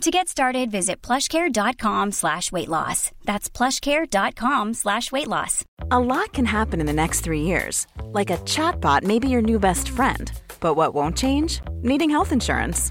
To get started, visit plushcare.com slash weight loss. That's plushcare.com slash weight loss. A lot can happen in the next three years. Like a chatbot may be your new best friend. But what won't change? Needing health insurance.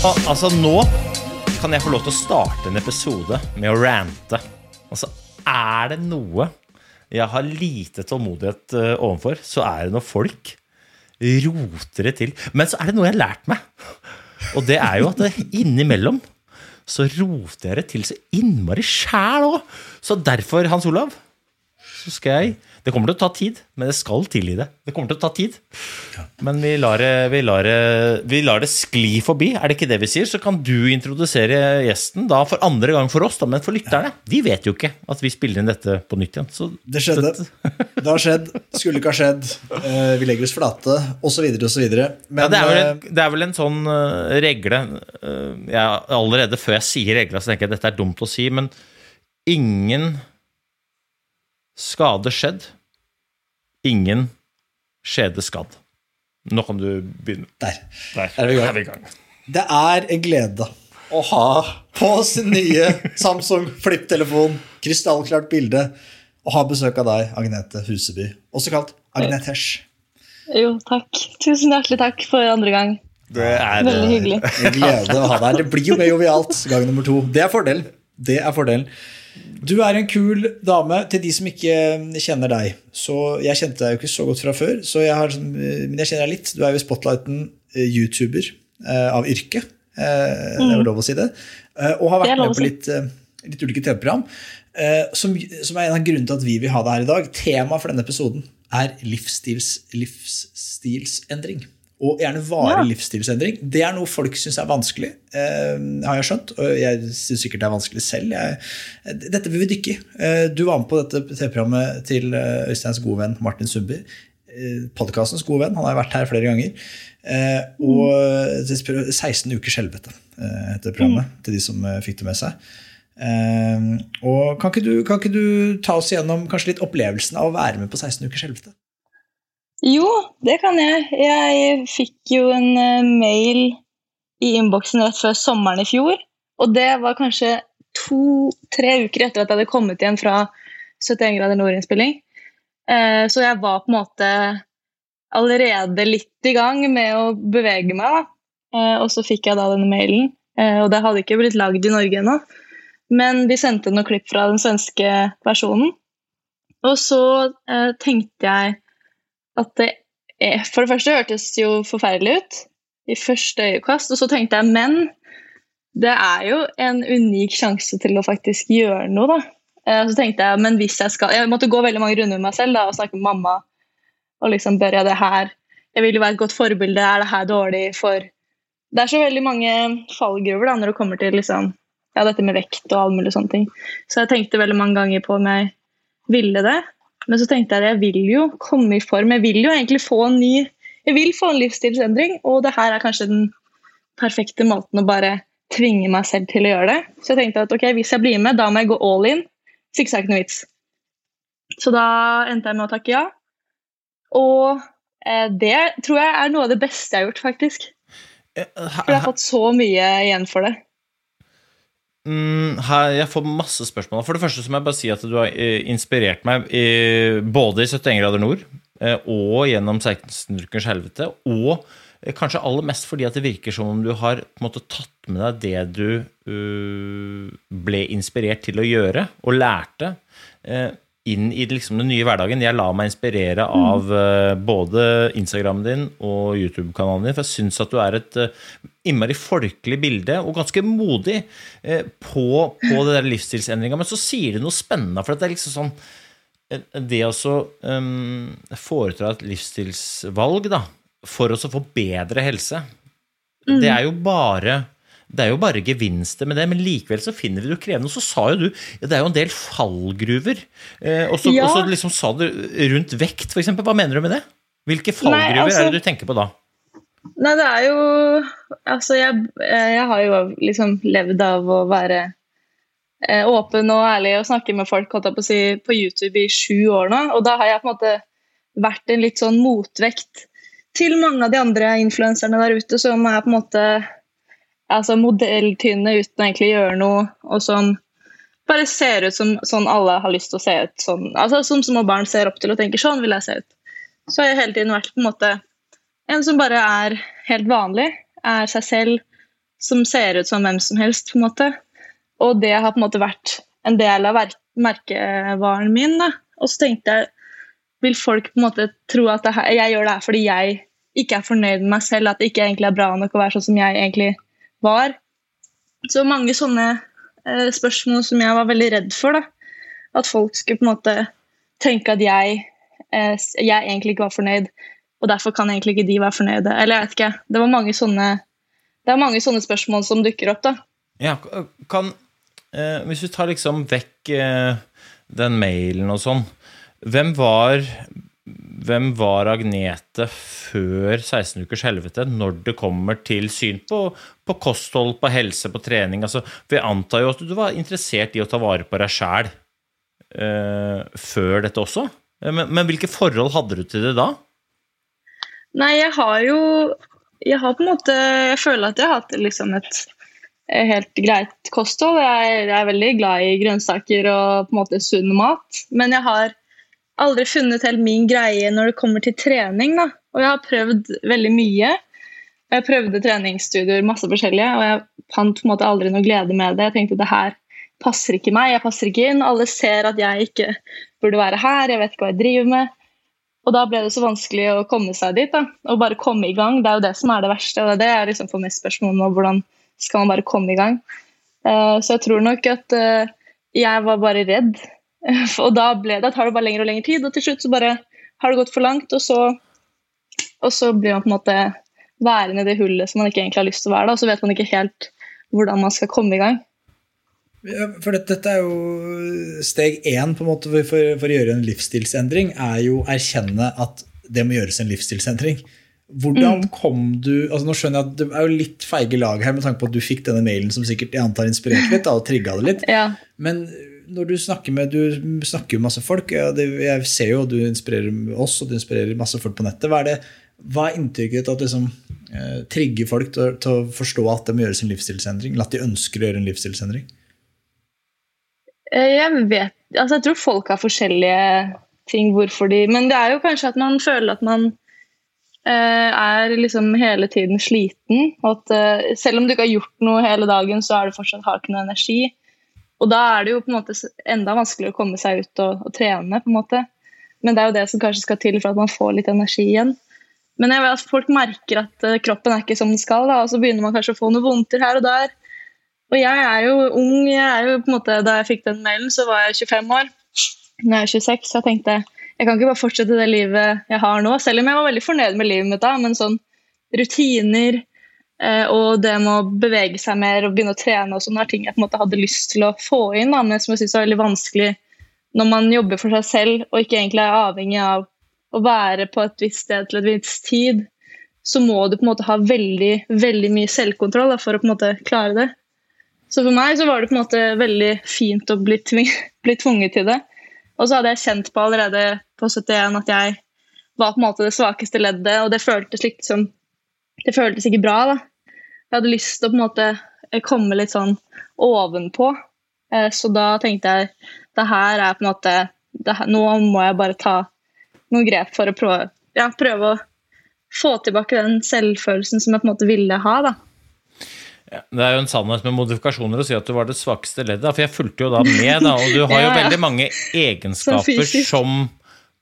Al altså, nå kan jeg få lov til å starte en episode med å rante. Altså, er det noe jeg har lite tålmodighet uh, overfor, så er det når folk roter det til. Men så er det noe jeg har lært meg. Og det er jo at det, innimellom så roter jeg det til så innmari sjæl òg. Så derfor, Hans Olav, så skal jeg Det kommer til å ta tid, men det skal tilgi det. Det kommer til å ta tid. Men vi lar, vi, lar vi lar det skli forbi. Er det ikke det vi sier? Så kan du introdusere gjesten da for andre gang for oss, da, men for lytterne. De vet jo ikke at vi spiller inn dette på nytt igjen. Så, Det skjedde. Det har skjedd. Skulle ikke ha skjedd. Eh, Vi legger oss flate, osv., osv. Men Ja, det, er eh, en, det er vel en sånn uh, regle uh, jeg, Allerede før jeg sier regla, så tenker jeg at dette er dumt å si, men ingen skade skjedd. Ingen skjede skadd. Nå kan du begynne. der. Der Er vi er, vi i gang. Det er en glede å ha på sin nye Samsung flip-telefon, krystallklart bilde, å ha besøk av deg, Agnete Huseby, også kalt Agnetesh. Jo, takk. Tusen hjertelig takk for andre gang. Det er Veldig hyggelig. En glede å ha deg her. Det blir jo mer jovialt gang nummer to. Det er fordelen. Det er fordelen. Du er en kul dame. Til de som ikke kjenner deg så Jeg kjente deg jo ikke så godt fra før, så jeg har, sånn, eh, men jeg kjenner deg litt. Du er jo i spotlighten eh, YouTuber eh, av yrke. Eh, Det er vel lov å si det. Eh, og har vært med på litt, eh, litt ulike TV-program. Som, som er en av grunnene til at vi vil ha deg her i dag. Temaet for denne episoden er livsstils, livsstilsendring. Og gjerne varig Ja. livsstilsendring. Det er noe folk syns er vanskelig, eh, har jeg skjønt. Og jeg syns sikkert det er vanskelig selv. Jeg, dette vil vi dykke i. Eh, du var med på dette TV-programmet til eh, Øysteins gode venn Martin Sundby. Eh, Podkastens gode venn. Han har vært her flere ganger. Eh, og det 16 ukers helvete eh, heter programmet, til de som eh, fikk det med seg. Eh, og kan ikke, du, kan ikke du ta oss igjennom kanskje litt opplevelsen av å være med på 16 ukers helvete? Jo, det kan jeg. Jeg fikk jo en eh, mail i innboksen rett før sommeren i fjor. Og det var kanskje to-tre uker etter at jeg hadde kommet igjen fra 71 grader nord-innspilling. Eh, så jeg var på en måte allerede litt i gang med å bevege meg. Eh, og så fikk jeg da denne mailen. Og det hadde ikke blitt lagd i Norge ennå. Men de sendte noen klipp fra den svenske versjonen. Og så tenkte jeg at det er, For det første hørtes jo forferdelig ut i første øyekast, og så tenkte jeg men det er jo en unik sjanse til å faktisk gjøre noe, da. Eh, Så tenkte jeg men hvis jeg skal Jeg måtte gå veldig mange runder med meg selv da, og snakke med mamma og liksom bør jeg det her Jeg vil jo være et godt forbilde, er det her dårlig for Det er så veldig mange fallgruver da når det kommer til liksom ja, dette med vekt og all mulig sånne ting. Så jeg tenkte veldig mange ganger på om jeg ville det. Men så tenkte jeg at jeg vil jo komme i form. Jeg vil jo egentlig få en ny Jeg vil få en livsstilsendring, og det her er kanskje den perfekte måten å bare tvinge meg selv til å gjøre det. Så jeg tenkte at ok, hvis jeg blir med, da må jeg gå all in. Hvis ikke så er det ikke noe vits. Så da endte jeg med å takke ja. Og eh, det tror jeg er noe av det beste jeg har gjort, faktisk. For jeg har fått så mye igjen for det. Mm, her, jeg får masse spørsmål. For det første så må jeg bare si at du har eh, inspirert meg i, både i 71 grader nord eh, og gjennom 16 ukers helvete. Og eh, kanskje aller mest fordi at det virker som om du har måte tatt med deg det du uh, ble inspirert til å gjøre, og lærte, eh, inn i liksom den nye hverdagen. Jeg lar meg inspirere av mm. både Instagramen din og YouTube-kanalen din, for jeg syns at du er et uh, innmari folkelig bilde, og ganske modig, uh, på, på det der livsstilsendringa. Men så sier du noe spennende, for det er liksom sånn Det å um, foreta et livsstilsvalg, da, for å få bedre helse, mm. det er jo bare det er jo bare gevinster med det, men likevel så finner vi det jo krevende. Og så sa jo du ja, det er jo en del fallgruver. Eh, og så ja. liksom sa du rundt vekt, f.eks. Hva mener du med det? Hvilke fallgruver Nei, altså, er det du tenker på da? Nei, det er jo Altså, jeg, jeg har jo liksom levd av å være eh, åpen og ærlig og snakke med folk på, si, på YouTube i sju år nå. Og da har jeg på en måte vært en litt sånn motvekt til mange av de andre influenserne der ute som er på en måte altså modelltynne uten egentlig å gjøre noe, og som bare ser ut som sånn alle har lyst til å se ut. Sånn, altså Som små barn ser opp til og tenker sånn vil jeg se ut. Så har jeg hele tiden vært på en måte en som bare er helt vanlig, er seg selv, som ser ut som hvem som helst, på en måte. Og det har på en måte vært en del av merkevaren min. da. Og så tenkte jeg vil folk på en måte tro at her, jeg gjør det her fordi jeg ikke er fornøyd med meg selv, at det ikke egentlig er bra nok å være sånn som jeg egentlig var. Så mange sånne eh, spørsmål som jeg var veldig redd for. da. At folk skulle på en måte tenke at jeg, eh, jeg egentlig ikke var fornøyd, og derfor kan egentlig ikke de være fornøyde. Eller jeg vet ikke. Det var mange sånne, det er mange sånne spørsmål som dukker opp. da. Ja, kan, eh, Hvis vi tar liksom vekk eh, den mailen og sånn, hvem var hvem var Agnete før 16 ukers helvete, når det kommer til syn på, på kosthold, på helse, på trening? Altså, jeg antar jo at du var interessert i å ta vare på deg sjæl eh, før dette også? Eh, men, men, hvilke forhold hadde du til det da? Nei, jeg har jo Jeg har på en måte Jeg føler at jeg har hatt liksom et helt greit kosthold. Jeg jeg er veldig glad i grønnsaker og på en måte sunn mat. Men jeg har aldri funnet helt min greie når det kommer til trening. Da. Og jeg har prøvd veldig mye. Jeg prøvde treningsstudier, masse forskjellige, og jeg fant på en måte aldri noe glede med det. Jeg tenkte det her passer ikke meg, jeg passer ikke inn. Alle ser at jeg ikke burde være her, jeg vet ikke hva jeg driver med. Og da ble det så vanskelig å komme seg dit. da, Og bare komme i gang. Det er jo det som er det verste. og det er det jeg liksom får mest spørsmål om. Hvordan skal man bare komme i gang? Uh, så jeg tror nok at uh, jeg var bare redd Og da ble det, tar det bare lengre og lengre tid, og til slutt så bare har det gått for langt, og så, og så blir man på en måte værende i det hullet som man ikke egentlig har lyst til å være da, og så vet man ikke helt hvordan man skal komme i gang. Ja, for dette, dette, er jo steg én på en måte for, for, å gjøre en livsstilsendring, er jo erkjenne at det må gjøres en livsstilsendring. Hvordan mm. kom du altså Nå skjønner jeg at Det er jo litt feige lag her med tanke på at du fikk denne mailen som sikkert jeg antar inspirerte litt da, og trigga det litt. Ja. Men når du snakker med Du snakker jo masse folk. Ja, det, jeg ser jo at du inspirerer oss, og du inspirerer masse folk på nettet. Hva er, det, hva er inntrykket ditt at liksom, eh, trigger folk til, til, å forstå at de må gjøre sin livsstilsendring? Eller at de ønsker å gjøre en livsstilsendring? Eh, jeg vet altså Jeg tror folk har forskjellige ting hvorfor de Men det er jo kanskje at man føler at man eh, er liksom hele tiden sliten. Og at eh, selv om du ikke har gjort noe hele dagen, så er du fortsatt har ikke noe energi. Og da er det jo på en måte enda vanskeligere å komme seg ut og, og, trene. på en måte. Men det er jo det som kanskje skal til for at man får litt energi igjen. Men jeg vet at folk merker at uh, kroppen er ikke som den skal, da, og så begynner man kanskje å få noen vondter her og der. Og jeg er jo ung. jeg er jo på en måte, Da jeg fikk den mailen, så var jeg 25 år. Nå er jeg 26, så jeg tenkte jeg kan ikke bare fortsette det livet jeg har nå. Selv om jeg var veldig fornøyd med livet mitt da, men sånn rutiner, Eh, og det med å bevege seg mer og begynne å trene og sånne er ting jeg på en måte hadde lyst til å få inn, da, men som jeg syns er veldig vanskelig når man jobber for seg selv og ikke egentlig er avhengig av å være på et visst sted til et visst tid, så må du på en måte ha veldig, veldig mye selvkontroll da, for å på en måte klare det. Så for meg så var det på en måte veldig fint å bli, tving, bli tvunget til det. Og så hadde jeg kjent på allerede på 71 at jeg var på en måte det svakeste leddet, og det føltes liksom det føltes ikke bra. da jeg hadde lyst til å på en måte eh, komme litt sånn ovenpå. Eh, så da tenkte jeg det her er på en måte her, Nå må jeg bare ta noen grep for å prøve, ja, prøve å få tilbake den selvfølelsen som jeg på en måte ville ha. da. Det er jo en sannhet med modifikasjoner å si at du var det svakeste leddet, for jeg fulgte jo da med, da, og du har jo Ja, ja. veldig mange egenskaper som, som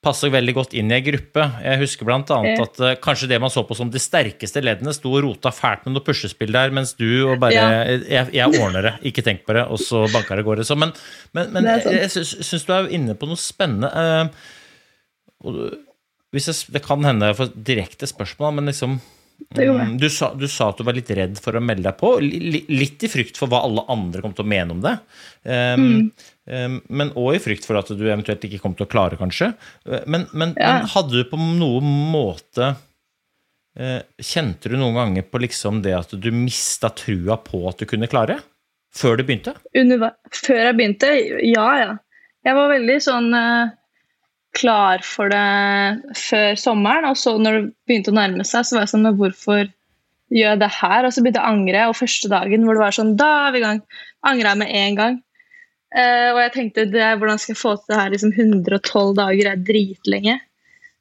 passer veldig godt inn i ei gruppe. Jeg husker Ja. at eh, kanskje det man så på som de sterkeste leddene, sto og rota fælt med noe puslespill der, mens du og bare Ja. jeg, jeg ordner det, ikke tenk på det, og så banker det av gårde. Så, men men, men Det er jeg, syns du er inne på noe spennende. Uh, og hvis jeg, det kan hende jeg får direkte spørsmål, men liksom Det gjorde jeg. Mm, Du sa, du sa at du var litt redd for å melde deg på, li, li- litt i frykt for hva alle andre kom til å mene om det. Um, um, men òg i frykt for at du eventuelt ikke kom til å klare, kanskje. Uh, Men, men, Ja. men hadde du på noen måte uh, Kjente du noen ganger på liksom det at du mista trua på at du kunne klare? Før du begynte? Under, før jeg begynte, ja, ja. Jeg var veldig sånn eh, klar for det før sommeren, og så når det begynte å nærme seg, så var jeg sånn hvorfor gjør jeg det her? Og så begynte jeg å angre, og første dagen hvor det var sånn Da er vi i gang. Angra jeg med en gang. Uh, og jeg tenkte det, hvordan skal jeg få til det her liksom 112 dager er dritlenge.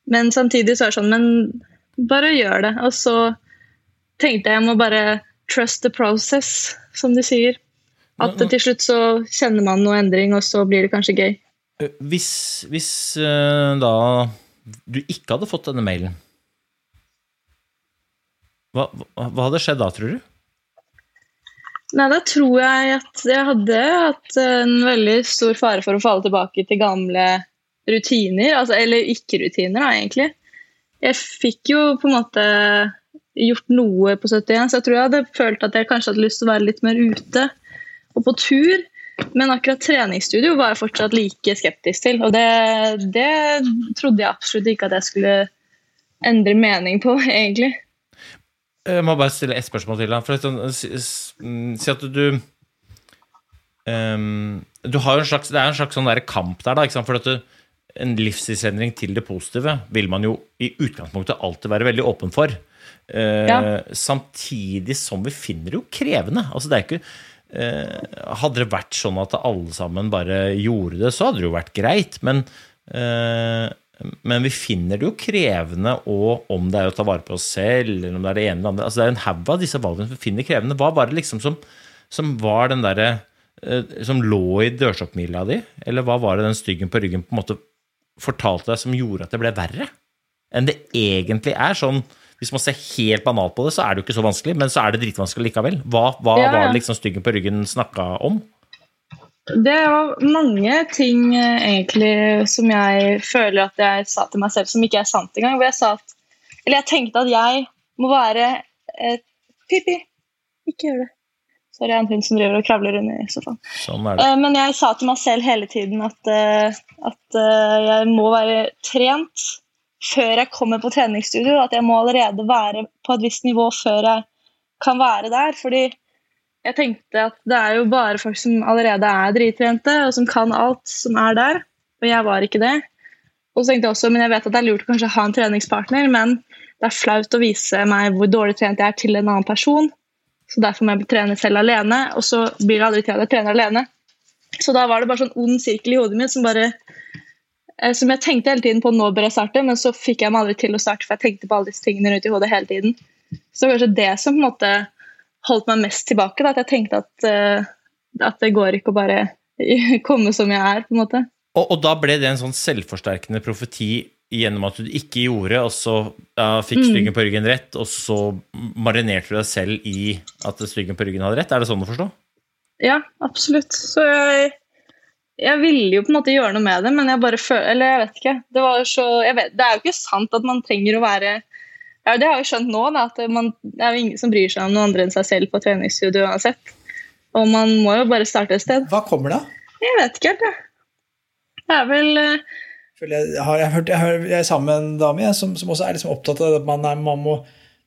Men samtidig så er det sånn Men bare gjør det. Og så tenkte jeg jeg må bare trust the process, som de sier. At til slutt så kjenner man noe endring, og så blir det kanskje gøy. Uh, Hvis, hvis uh, da du ikke hadde fått denne mailen, hva, hva hadde skjedd da, tror du? Nei, da tror jeg at jeg hadde hatt en veldig stor fare for å falle tilbake til gamle rutiner. Altså, eller ikke-rutiner, da, egentlig. Jeg fikk jo på en måte gjort noe på 71, så jeg tror jeg hadde følt at jeg kanskje hadde lyst til å være litt mer ute og på tur. Men akkurat treningsstudio var jeg fortsatt like skeptisk til. Og det, det trodde jeg absolutt ikke at jeg skulle endre mening på, egentlig. Jeg må bare stille ett spørsmål til. For sånn, si, mm, si at du um, Du har jo en slags, Det er en slags sånn der kamp der, da. For at du, en livsstilsendring til det positive vil man jo i utgangspunktet alltid være veldig åpen for. Uh, Ja. Samtidig som vi finner det jo krevende. Altså det er ikke Hadde det vært sånn at alle sammen bare gjorde det, så hadde det jo vært greit. Men, eh, men vi finner det jo krevende, og om det er å ta vare på oss selv, eller om det er det ene eller andre altså Det er en haug av disse valgene som vi finner krevende. Hva var det liksom som, som var den derre eh, Som lå i dørstokkmila di? Eller hva var det den styggen på ryggen på en måte fortalte deg som gjorde at det ble verre enn det egentlig er? Sånn, hvis man ser helt banalt på det, så er det jo ikke så vanskelig, men så er det dritvanskelig likevel. Hva, hva Ja, ja. var det liksom styggen på ryggen snakka om? Det var mange ting eh, egentlig som jeg føler at jeg sa til meg selv som ikke er sant engang. Hvor jeg sa at Eller jeg tenkte at jeg må være et Pippi, ikke gjør det. Sorry, jeg er en hund som driver og kravler under sofaen. Sånn er det. Eh, Men jeg sa til meg selv hele tiden at, eh, at eh, jeg må være trent før jeg kommer på treningsstudio. At jeg må allerede være på et visst nivå før jeg kan være der. Fordi jeg tenkte at det er jo bare folk som allerede er drittrente, og som kan alt, som er der. Og jeg var ikke det. Og så tenkte jeg også, men jeg vet at det er lurt å kanskje ha en treningspartner, men det er flaut å vise meg hvor dårlig trent jeg er til en annen person. Så derfor må jeg trene selv alene, og så blir det aldri til at jeg trener alene. Så da var det bare sånn ond sirkel i hodet mitt som bare som jeg tenkte hele tiden på nå bør jeg starte, men så fikk jeg meg aldri til å starte, for jeg tenkte på alle disse tingene rundt i hodet hele tiden. Så det var kanskje det som på en måte holdt meg mest tilbake, da, at jeg tenkte at, eh, at det går ikke å bare komme som jeg er, på en måte. Og, og da ble det en sånn selvforsterkende profeti gjennom at du ikke gjorde, og så ja, fikk Mm. styggen på ryggen rett, og så marinerte du deg selv i at styggen på ryggen hadde rett? Er det sånn å forstå? Ja, absolutt. Så jeg, jeg ville jo på en måte gjøre noe med det, men jeg bare føler Eller jeg vet ikke. Det, var så, jeg vet, det er jo ikke sant at man trenger å være ja, Det har jeg jo skjønt nå, da, at man, det er jo ingen som bryr seg om noen andre enn seg selv på treningsstudio uansett. Og man må jo bare starte et sted. Hva kommer da? Jeg vet ikke helt, jeg. Det er vel eh, Jeg, har, jeg, hørt, jeg, har, jeg er sammen med en dame jeg, som, som også er liksom opptatt av at man, er, man, må,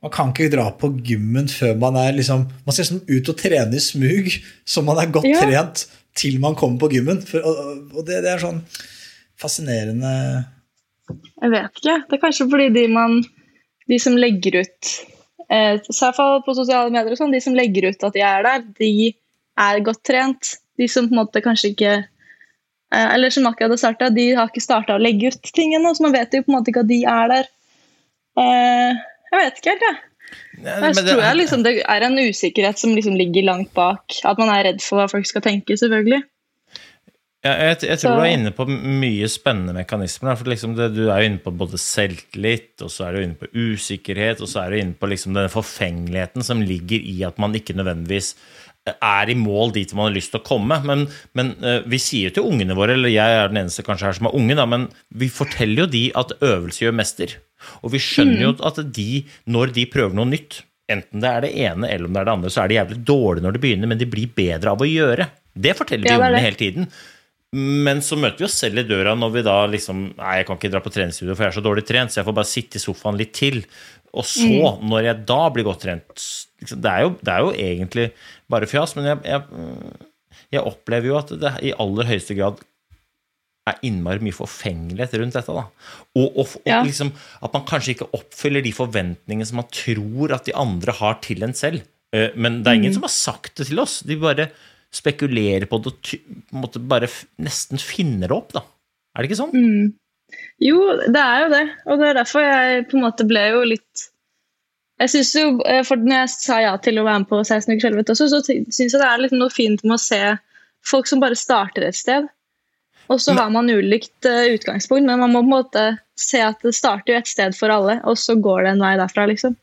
man kan ikke dra på gymmen før man er liksom, Man skal liksom ut og trene i smug, så man er godt Ja. trent til man kommer på gymmen. For, og og det, det er sånn fascinerende Jeg vet ikke. Det er kanskje fordi de, man, de som legger ut eh, i hvert fall på sosiale medier sånn, de som legger ut at de er der, de er godt trent. De som på en måte kanskje ikke eh, Eller som akkurat hadde starta, de har ikke starta å legge ut tingene, så man vet jo på en måte ikke at de er der. Eh, jeg vet ikke helt, jeg. Jeg tror jeg liksom, det er en usikkerhet som liksom ligger langt bak. At man er redd for hva folk skal tenke, selvfølgelig. Ja, jeg, jeg, tror du er inne på mye spennende mekanismer. For liksom det, du er jo inne på både selvtillit, og så er du inne på usikkerhet, og så er du inne på liksom denne forfengeligheten som ligger i at man ikke nødvendigvis er i mål dit man har lyst til å komme. Men, men uh, vi sier til ungene våre, eller jeg er den eneste kanskje her som er unge, da, men vi forteller jo de at øvelse gjør mester. Og vi skjønner jo mm. at de, når de prøver noe nytt, enten det er det ene eller om det er det andre, så er de jævlig dårlige når de begynner, men de blir bedre av å gjøre. Det forteller vi ja, ungene hele tiden. Men så møter vi oss selv i døra når vi da liksom Nei, jeg kan ikke dra på treningsstudio, for jeg er så dårlig trent, så jeg får bare sitte i sofaen litt til. Og så, mm. når jeg da blir godt trent liksom, det er, jo, det er jo egentlig bare fjas, men jeg, jeg, jeg, opplever jo at det i aller høyeste grad er innmari mye forfengelighet rundt dette. da. Og, og, og ja. liksom, at man kanskje ikke oppfyller de forventningene som man tror at de andre har til en selv. Eh, men det er ingen mm. som har sagt det til oss. De bare spekulerer på det og bare nesten finner det opp, da. Er det ikke sånn? Mm. Jo, det er jo det. Og det er derfor jeg på en måte ble jo litt jeg synes jo, eh, for Når jeg sa ja til å være med på 16 uker helvete, også, så syns jeg det er liksom noe fint med å se folk som bare starter et sted. Og så har man ulikt uh, utgangspunkt, men man må på en måte se at det starter et sted for alle, og så går det en vei derfra, liksom.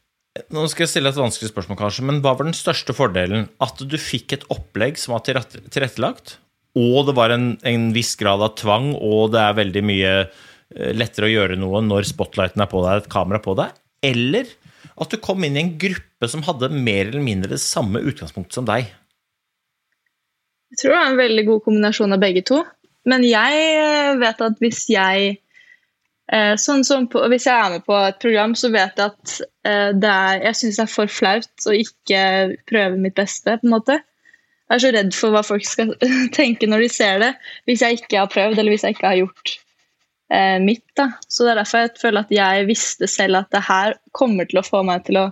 Nå skal jeg stille et vanskelig spørsmål, kanskje, men hva var den største fordelen? At du fikk et opplegg som var tilrettelagt, og det var en, en viss grad av tvang, og det er veldig mye eh, lettere å gjøre noe når spotlighten er på deg, et kamera på deg, eller at du kom inn i en gruppe som hadde mer eller mindre det samme utgangspunkt som deg? Jeg tror det var en veldig god kombinasjon av begge to. Men jeg vet at hvis jeg Eh, sånn som på, Hvis jeg er med på et program, så vet jeg at eh, det er, jeg syns det er for flaut å ikke prøve mitt beste. på en måte. Jeg er så redd for hva folk skal tenke når de ser det, hvis jeg ikke har prøvd eller hvis jeg ikke har gjort eh, mitt. da. Så Det er derfor jeg føler at jeg visste selv at det her kommer til å få meg til å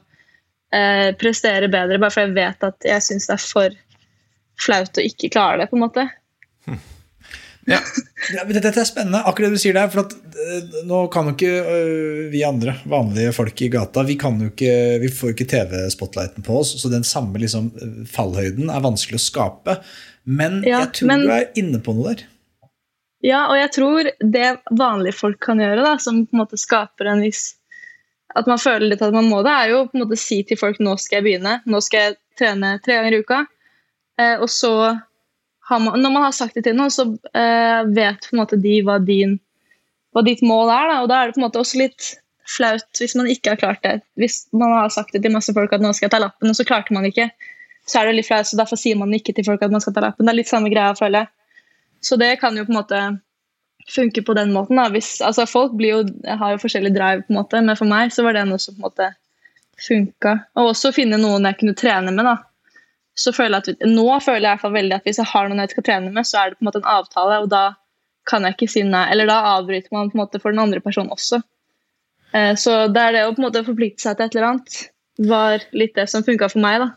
eh, prestere bedre, bare for jeg vet at jeg syns det er for flaut å ikke klare det. på en måte. Ja. Dette er spennende, akkurat det du sier der. For at, uh, nå kan jo ikke uh, vi andre, vanlige folk i gata, vi, kan jo ikke, vi får jo ikke TV-spotlighten på oss. Så den samme liksom, fallhøyden er vanskelig å skape. Men ja, jeg tror men, du er inne på noe der. Ja, og jeg tror det vanlige folk kan gjøre, da, som på en måte skaper en viss At man føler litt at man må det, er jo på en måte si til folk nå skal jeg begynne, nå skal jeg trene tre ganger i uka. Eh, og så man, når man har sagt det til noen, så eh, vet på en måte de hva, din, hva ditt mål er. Da. Og da er det på en måte også litt flaut hvis man ikke har klart det. Hvis man har sagt det til masse folk at nå skal jeg ta lappen, og så klarte man ikke, så er det litt flaut, så derfor sier man ikke til folk at man skal ta lappen. Det er litt samme greia, føler jeg. Så det kan jo på en måte funke på den måten. Da. Hvis, altså folk jo, har jo forskjellig drive, på en måte, men for meg så var det noe som på en måte funka. Og også finne noen jeg kunne trene med. da så føler jeg at nå føler jeg i hvert fall veldig at hvis jeg har noen jeg skal trene med, så er det på en måte en avtale, og da kan jeg ikke si nei. Eller da avbryter man på en måte for den andre personen også. Eh, så det er det å på en måte forplikte seg til et eller annet var litt det som funka for meg, da.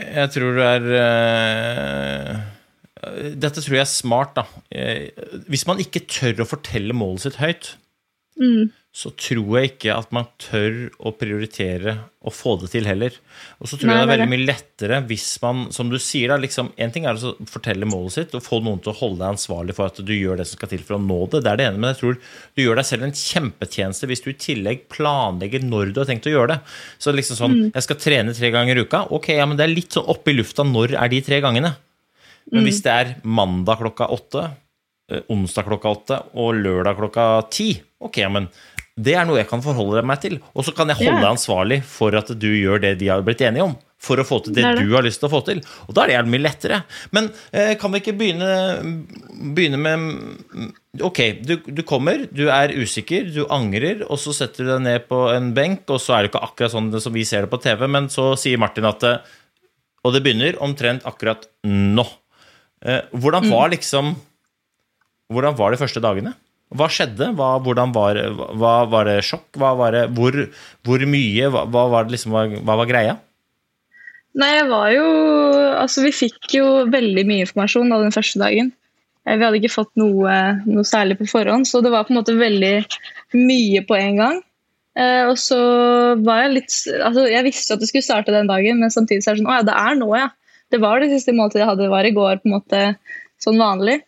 Jeg tror du er uh, Dette tror jeg er smart, da. Uh, hvis man ikke tør å fortelle målet sitt høyt, mm så tror jeg ikke at man tør å prioritere å få det til heller. Og så tror Nei, jeg det er veldig mye lettere hvis man, som du sier, da, liksom, En ting er å fortelle målet sitt og få noen til å holde deg ansvarlig for at du gjør det som skal til for å nå det. Det er det ene, men jeg tror du gjør deg selv en kjempetjeneste hvis du i tillegg planlegger når du har tenkt å gjøre det. Så liksom sånn mm. Jeg skal trene tre ganger i uka. Ok, ja, men det er litt sånn oppe i lufta. Når er de tre gangene? Men mm. hvis det er mandag klokka åtte, eh, onsdag klokka åtte og lørdag klokka ti, ok, men det er noe jeg kan forholde meg til. Og så kan jeg holde deg ansvarlig for at du gjør det de har blitt enige om. For å få til det, det, det. du har lyst til å få til. Og da er det mye lettere. Men eh, kan vi ikke begynne, begynne med Ok, du, du, kommer, du er usikker, du angrer, og så setter du deg ned på en benk, og så er det ikke akkurat sånn som vi ser det på TV, men så sier Martin at Og det begynner omtrent akkurat nå. Eh, hvordan mm. var liksom Hvordan var de første dagene? Hva skjedde? Hva, var, hva, var, det sjokk? Var det, hvor, hvor, mye? Hva, var liksom, hva, var greia? Nei, jeg var jo Altså, vi fikk jo veldig mye informasjon da den første dagen. Eh, vi hadde ikke fått noe, noe, særlig på forhånd, så det var på en måte veldig mye på en gang. Eh, og så var jeg litt altså Jeg visste at det skulle starte den dagen, men samtidig så er det sånn Å ja, det er nå, ja. Det var det siste måltidet jeg hadde, det var i går, på en måte sånn vanlig.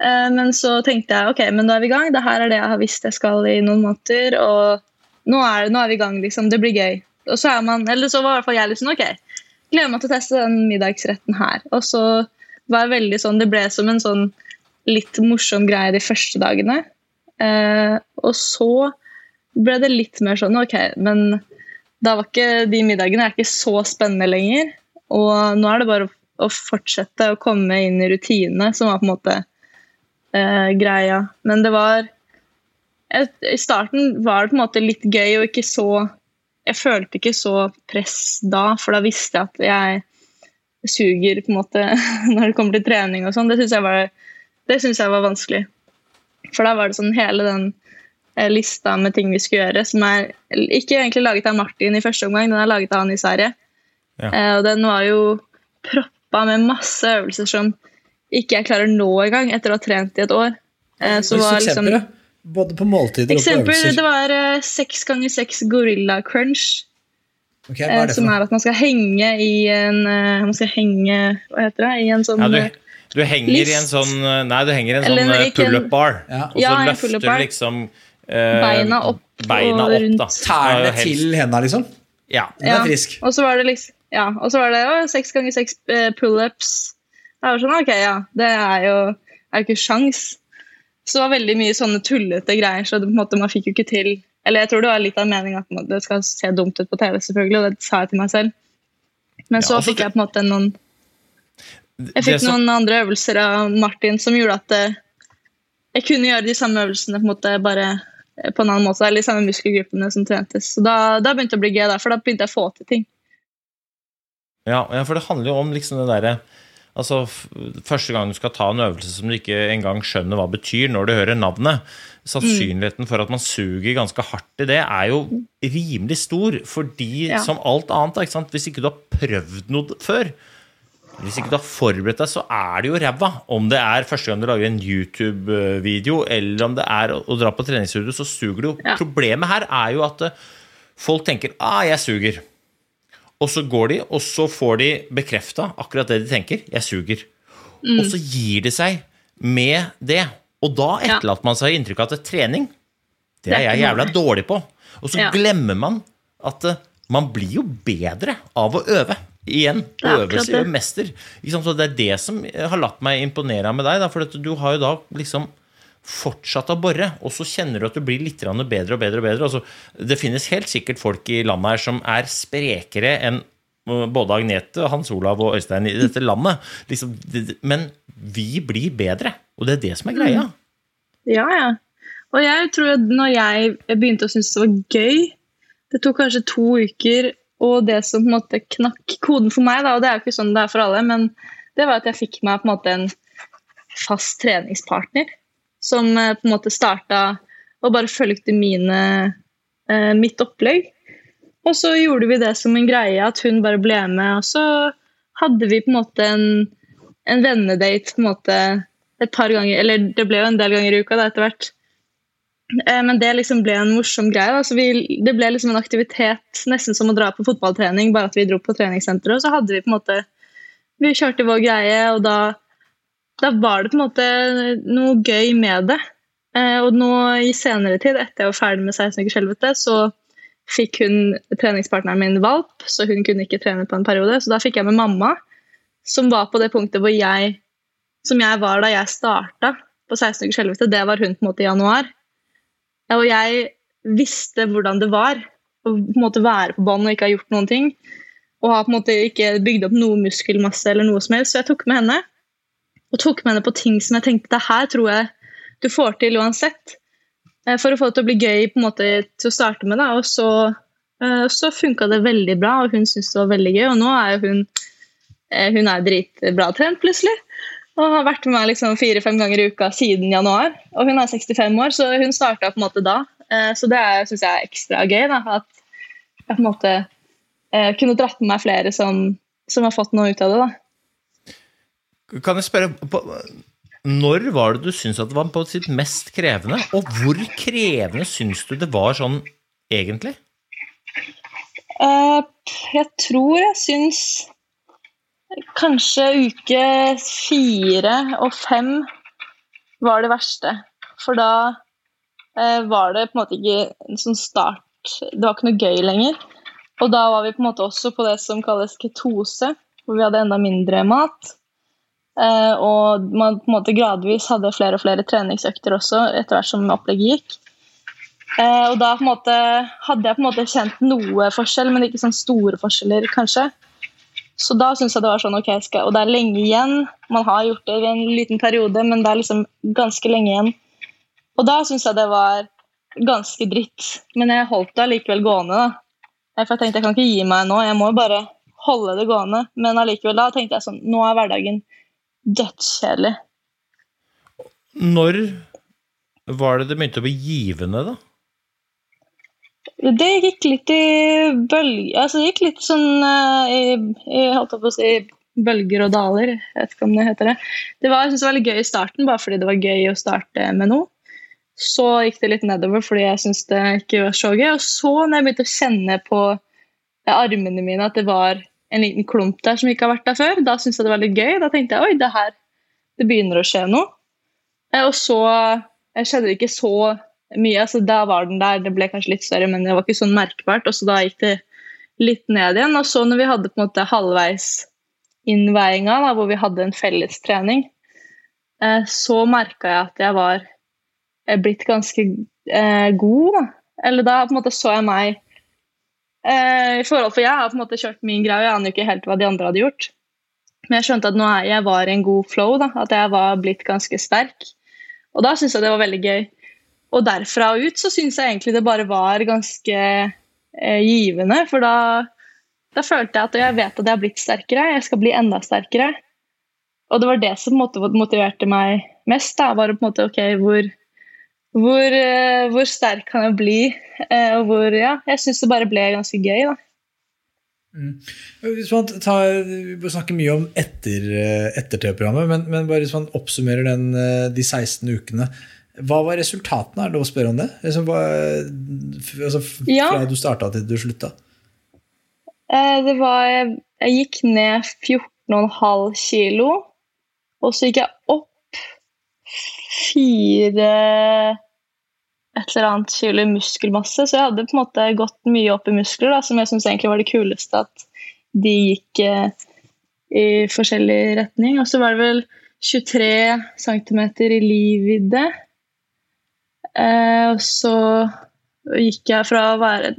Eh, men så tenkte jeg ok, men nå er vi i gang. Det her er det jeg har visst jeg skal i noen måneder. Og nå er, nå er vi i gang, liksom. Det blir gøy. Og så er man, eller så var i hvert fall jeg liksom ok, gleder meg til å teste den middagsretten her. Og så var jeg veldig sånn, Det ble som en sånn litt morsom greie de første dagene. Eh, og så ble det litt mer sånn ok, men da var ikke de middagene er ikke så spennende lenger. Og nå er det bare å fortsette å komme inn i rutinene, som var på en måte eh, greia. Men det var et, I starten var det på en måte litt gøy og ikke så Jeg følte ikke så press da, for da visste jeg at jeg suger på en måte når det kommer til trening og sånn. Det syns jeg, synes jeg var vanskelig. For da var det sånn hele den eh, lista med ting vi skulle gjøre, som er ikke egentlig laget av Martin i første omgang, den er laget av han i Sverige. Ja. Eh, og den var jo proppa med masse øvelser som ikke jeg klarer nå engang, etter å ha trent i et år. Eh, så var er liksom? Både på måltider og på eksempel, øvelser. det var eh, seks ganger seks gorilla crunch. Okay, hva eh, er det som for er at man skal henge i en eh, Man skal henge Hva heter det? I en sånn Ja, eh, du, du henger i en List. sånn Nei, du henger i en Eller sånn Pull up bar Ja. og så Ja, løfter du liksom eh, Beina opp beina og rundt. Tærne til henda, liksom? Ja. Den er frisk. Og så var det liksom Ja, og så var det jo seks ganger seks eh, pullups. Det var sånn, ok, ja, det er jo er ikke sjans. Så det var veldig mye sånne tullete greier, så det, på en måte, man fikk jo ikke til Eller jeg tror det var litt av meningen at man- det skal se dumt ut på TV, selvfølgelig, og det sa jeg til meg selv. Men så Ja, altså, fikk jeg på en måte noen Jeg fikk så... noen andre øvelser av Martin som gjorde at eh, jeg kunne gjøre de samme øvelsene på en måte bare eh, på en annen måte, eller de samme muskelgruppene som trentes. Så da, da begynte det å bli gøy, for da begynte jeg å få til ting. Ja, ja, for det handler jo om liksom det derre Altså, Første gang du skal ta en øvelse som du ikke engang skjønner hva betyr når du hører navnet, sannsynligheten for at man suger ganske hardt i det, er jo rimelig stor. Fordi, Ja. som alt annet, ikke sant? hvis ikke du har prøvd noe før, hvis ikke du har forberedt deg, så er det jo ræva. Om det er første gang du lager en YouTube-video, eller om det er å å dra på treningsstudio, så suger du jo. Ja. Problemet her er jo at eh, folk tenker ah, jeg suger. Og så går de, og så får de bekrefta akkurat det de tenker. Jeg suger. Og så gir de seg med det. Og da etterlater man seg inntrykk av at trening, det er jeg jævla dårlig på. Og så Ja. glemmer man at eh, man blir jo bedre av å øve. Igjen. Øvelse gjør mester. Så det er det som har latt meg imponere med deg. For du har jo da liksom fortsatt å bore, og så kjenner du at du blir litt bedre og bedre. og bedre. Altså, det finnes helt sikkert folk i landet her som er sprekere enn uh, både Agnete, Hans Olav og Øystein i dette landet. Liksom, men vi blir bedre, og det er det som er greia. Ja, ja. Og jeg tror at når jeg begynte å synes det var gøy Det tok kanskje to uker, og det som på en måte knakk koden for meg, da, og det er jo ikke sånn det er for alle, men det var at jeg fikk meg på en måte en fast treningspartner som eh, på en måte starta og bare fulgte mine, eh, mitt opplegg. Og så gjorde vi det som en greie, at hun bare ble med, og så hadde vi på en måte en, en vennedate på en måte et par ganger, eller det ble jo en del ganger i uka da etter hvert. Eh, Men det liksom ble en morsom greie. Da. Så vi, det ble liksom en aktivitet, nesten som å dra på fotballtrening, bare at vi dro på treningssenteret. Og så hadde vi på en måte Vi kjørte vår greie, og da, da var det på en måte noe gøy med det. Eh, Og nå i senere tid, etter jeg var ferdig med 16 ukers helvete, så fikk hun treningspartneren min valp, så hun kunne ikke trene på en periode. Så da fikk jeg med mamma, som var på det punktet hvor jeg som jeg var da jeg starta på 16 ukers helvete, det var hun på en måte i januar. Ja, Og jeg visste hvordan det var å på en måte være på banen og ikke ha gjort noen ting. Og har på en måte ikke bygd opp noe muskelmasse eller noe som helst. Så jeg tok med henne. Og tok med henne på ting som jeg tenkte det her tror jeg du får til uansett. Eh, For å få det til å bli gøy på en måte til å starte med. Da. Og så, eh, så funka det veldig bra, og hun syntes det var veldig gøy. Og nå er hun eh, hun er dritbra trent plutselig. Og har vært med meg liksom fire-fem ganger i uka siden januar. Og hun er 65 år, så hun starta på en måte da. Så det syns jeg er ekstra gøy. Da, at jeg på en måte kunne dratt med meg flere som, som har fått noe ut av det. da. Kan jeg spørre på, Når var det du syntes at det var på sitt mest krevende? Og hvor krevende syns du det var sånn egentlig? Uh, jeg tror jeg syns kanskje uke fire og fem var det verste. For da uh, var det på en måte ikke en sånn start Det var ikke noe gøy lenger. Og da var vi på en måte også på det som kalles ketose, hvor vi hadde enda mindre mat. Eh, og man på en måte gradvis hadde flere og flere treningsøkter også, etter hvert som opplegget gikk. Eh, og da på en måte hadde jeg på en måte kjent noe forskjell, men ikke sånn store forskjeller, kanskje. Så da syns jeg det var sånn ok, skal, Og det er lenge igjen. Man har gjort det i en liten periode, men det er liksom ganske lenge igjen. Og da syns jeg det var ganske dritt. Men jeg holdt det allikevel gående. da. For jeg tenkte jeg kan ikke gi meg nå, jeg må bare holde det gående. Men allikevel da tenkte jeg sånn Nå er hverdagen dødskjedelig. Når var det det begynte å bli givende, da? Det gikk litt i bølger Altså det gikk litt sånn uh, i, i, holdt på å si, bølger og daler. Jeg vet ikke om det heter det. Det var, jeg synes det var veldig gøy i starten, bare fordi det var gøy å starte med noe. Så gikk det litt nedover fordi jeg syntes det ikke var så gøy. Og så, når jeg begynte å kjenne på armene mine at det var en liten klump der som ikke har vært der før, da syntes jeg det var litt gøy. Da tenkte jeg oi, det her det begynner å skje noe. Eh, og så skjedde det ikke så mye. så Da var den der, det ble kanskje litt større, men det var ikke sånn merkbart. og så Da gikk det litt ned igjen. Og så når vi hadde på en måte halvveis innveiinga, hvor vi hadde en fellestrening, eh, så merka jeg at jeg var eh, blitt ganske eh, god. Eller da på en måte så jeg meg eh, i forhold For jeg har på en måte kjørt min greie, og jeg aner ikke helt hva de andre hadde gjort. Men jeg skjønte at nå er jeg var i en god flow, da, at jeg var blitt ganske sterk. Og da syntes jeg det var veldig gøy. Og derfra og ut så syns jeg egentlig det bare var ganske eh, givende. For da, da, følte jeg at jeg vet at jeg har blitt sterkere, jeg skal bli enda sterkere. Og det var det som motiverte meg mest. da, var på en måte, ok, hvor, hvor, eh, hvor sterk kan jeg bli? Eh, og hvor, ja, Jeg syns det bare ble ganske gøy. da. Mm. Hvis man tar, Vi snakker mye om etter, etter TV-programmet, men, men bare hvis man oppsummerer den, eh, de 16 ukene hva var resultatene? Er det lov å spørre om det? Liksom, hva, altså, ja. Fra du starta til du slutta? Eh, det var jeg gikk ned 14,5 kilo, og så gikk jeg opp fire et eller annet kilo muskelmasse. Så jeg hadde på en måte gått mye opp i muskler, da, som jeg syns egentlig var det kuleste. At de gikk eh, i forskjellig retning. Og så var det vel 23 cm i livvidde. Eh, og så gikk jeg fra å være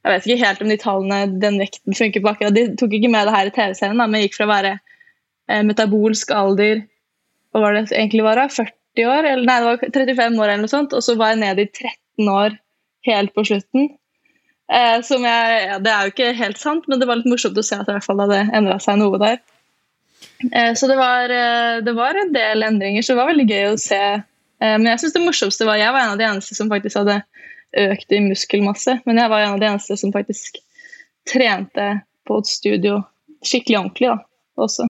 Jeg vet ikke helt om de tallene, den vekten funker på akkurat De tok ikke med det her i TV-serien, men jeg gikk fra å være eh, metabolsk alder Hva var det egentlig var? 40 år? Eller, nei, det var 35 år, eller noe sånt. Og så var jeg nede i 13 år helt på slutten. Eh, som jeg, ja, det er jo ikke helt sant, men det var litt morsomt å se at i hvert fall hadde endra seg noe der. Eh, så det var, eh, det var, en del endringer, så det var veldig gøy å se Eh, men jeg synes det morsomste var jeg var en av de eneste som faktisk hadde økt i muskelmasse. Men jeg var en av de eneste som faktisk trente på et studio skikkelig ordentlig da, også.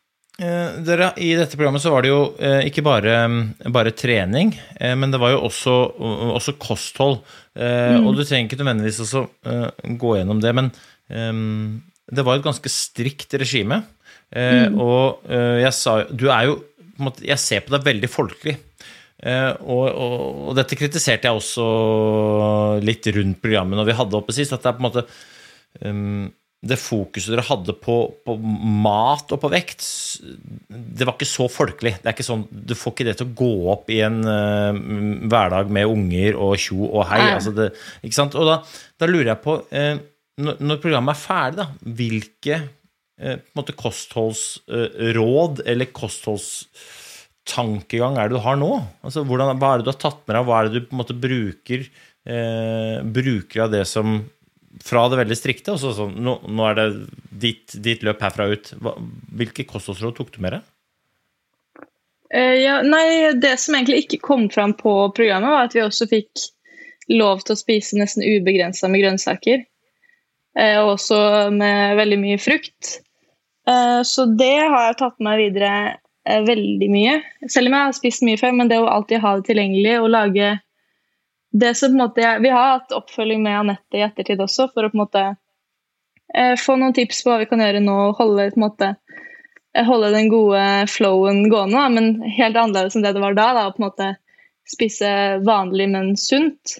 Eh, dere, I dette programmet så var det jo eh, ikke bare, mm, bare trening, eh, men det var jo også, også kosthold. Mm. Og du trenger ikke nødvendigvis også gå gjennom det, men det var et ganske strikt regime. Mm. Og jeg sa Du er jo måte, Jeg ser på deg veldig folkelig. Og, og, og dette kritiserte jeg også litt rundt programmet når vi hadde oppe sist. At det er på en måte Det fokuset dere hadde på, på, mat og på vekt, det var ikke så folkelig. Det er ikke sånn, Du får ikke det til å gå opp i en uh, hverdag med unger og tjo og hei. Altså det, ikke sant? Og da, da lurer jeg på, uh, når, når, programmet er ferdig, da, hvilke uh, en kostholdsråd eller kostholdstankegang er det du har nå? Altså, hvordan, hva er det du har tatt med deg? Hva er det du på en måte bruker, eh, bruker av det som fra det veldig strikte? Og så sånn, nå, nå, er det ditt, ditt, løp herfra ut. Hva, hvilke kostholdsråd tok du med deg? Uh, ja, nei, det som egentlig ikke kom fram på programmet, var at vi også fikk lov til å spise nesten ubegrensa med grønnsaker. Uh, og også med veldig mye frukt. Uh, så det har jeg tatt med meg videre veldig mye. Selv om jeg har spist mye før, men det å alltid ha det tilgjengelig og lage det som på en måte jeg, Vi har hatt oppfølging med Anette i ettertid også, for å på en måte eh, få noen tips på hva vi kan gjøre nå og holde, på en måte, eh, holde den gode flowen gående. Da, men helt annerledes enn det det var da. da, på en måte Spise vanlig, men sunt.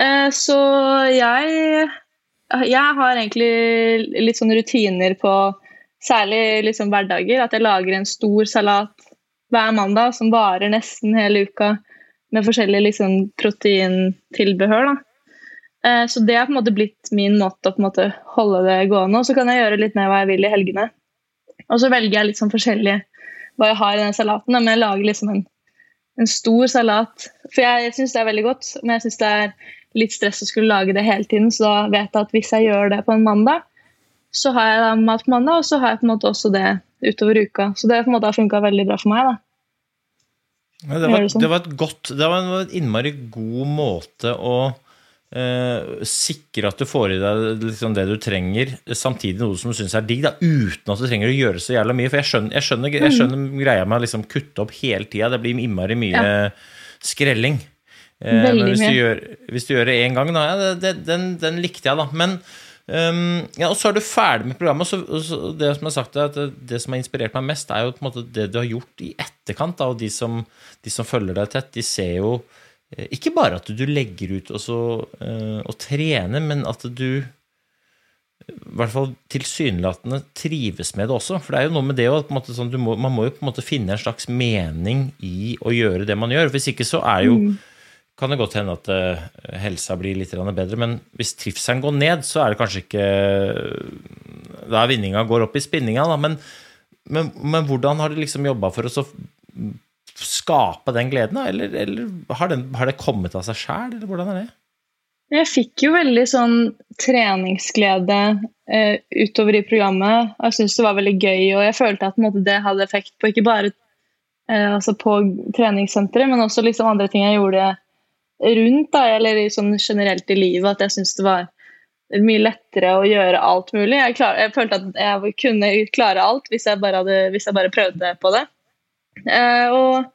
Eh, så jeg jeg har egentlig litt sånne rutiner på særlig liksom hverdager, at jeg lager en stor salat hver mandag som varer nesten hele uka, med forskjellige liksom, proteintilbehør. Eh, så det har på en måte blitt min måte å på en måte holde det gående. Og så kan jeg gjøre litt mer hva jeg vil i helgene. Og så velger jeg litt sånn forskjellig hva jeg har i den salaten. Men jeg lager liksom en, en stor salat. For jeg, jeg syns det er veldig godt, men jeg syns det er litt stress å skulle lage det hele tiden. Så da vet jeg at hvis jeg gjør det på en mandag, så har jeg da mat på mandag, og så har jeg på en måte også det utover uka. Så det på en måte har funka veldig bra for meg. da. Det, var, det, var, et godt, det var en innmari god måte å eh, sikre at du får i deg liksom det du trenger, samtidig noe som du syns er digg, da, uten at du trenger å gjøre så jævla mye. For jeg skjønner, jeg skjønner, jeg skjønner mm. greia med å liksom kutte opp hele tida. Det blir innmari mye ja. skrelling. Eh, men hvis du, gjør, hvis du, gjør, det én gang, da, ja, det, den, den likte jeg, da. Men Um, ja, og så er du ferdig med programmet. Og, så, så, det som er sagt det, det som har inspirert meg mest, er jo på en måte det du har gjort i etterkant. Da, og de som, de som, følger deg tett, de ser jo eh, ikke bare at du legger ut og, så, uh, og trener, men at du i hvert fall tilsynelatende trives med det også. For det er jo noe med det å sånn, må, Man må jo på en måte finne en slags mening i å gjøre det man gjør. Hvis ikke så er jo mm kan det godt hende at uh, helsa blir litt bedre. Men hvis trivselen går ned, så er det kanskje ikke Da er vinninga går opp i spinninga, da. Men, men, men hvordan har du liksom jobba for å skape den gleden, da? Eller, eller har, den, har, det kommet av seg sjæl, eller hvordan er det? Jeg fikk jo veldig sånn treningsglede uh, utover i programmet. og Jeg syntes det var veldig gøy, og jeg følte at måte, det hadde effekt på ikke bare uh, altså på treningssenteret, men også liksom andre ting jeg gjorde rundt, da, eller sånn generelt i livet, at jeg syntes det var mye lettere å gjøre alt mulig. Jeg, klar, jeg, følte at jeg kunne klare alt hvis jeg bare, hadde, hvis jeg bare prøvde på det. Eh, og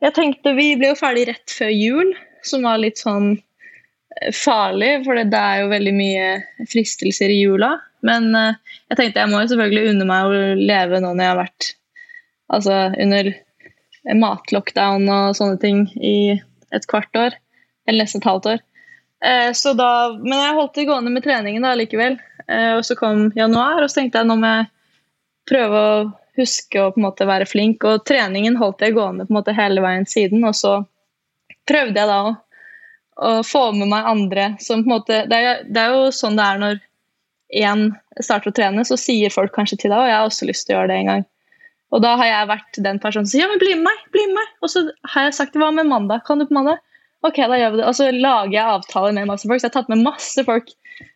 jeg tenkte Vi ble jo ferdig rett før jul, som var litt sånn eh, farlig, for det er jo veldig mye fristelser i jula. Men eh, jeg tenkte jeg må jo selvfølgelig unne meg å leve nå når jeg har vært altså, under matlockdown og sånne ting i et kvart år. Eller nesten et halvt år. Eh, så da, men jeg holdt det gående med treningen da likevel. Eh, og så kom januar, og så tenkte jeg nå må jeg prøve å huske å på en måte være flink. Og treningen holdt jeg gående på en måte hele veien siden. Og så prøvde jeg da å, å få med meg andre som på en måte det er, det er jo sånn det er når én starter å trene, så sier folk kanskje til deg og jeg har også lyst til å gjøre det en gang. Og da har jeg vært den personen som sier ja, men bli med meg, bli med meg. Og så har jeg sagt hva med mandag, kan du på mandag? Ok, da gjør vi det. Og så lager jeg avtaler med masse folk. Så jeg har tatt med masse folk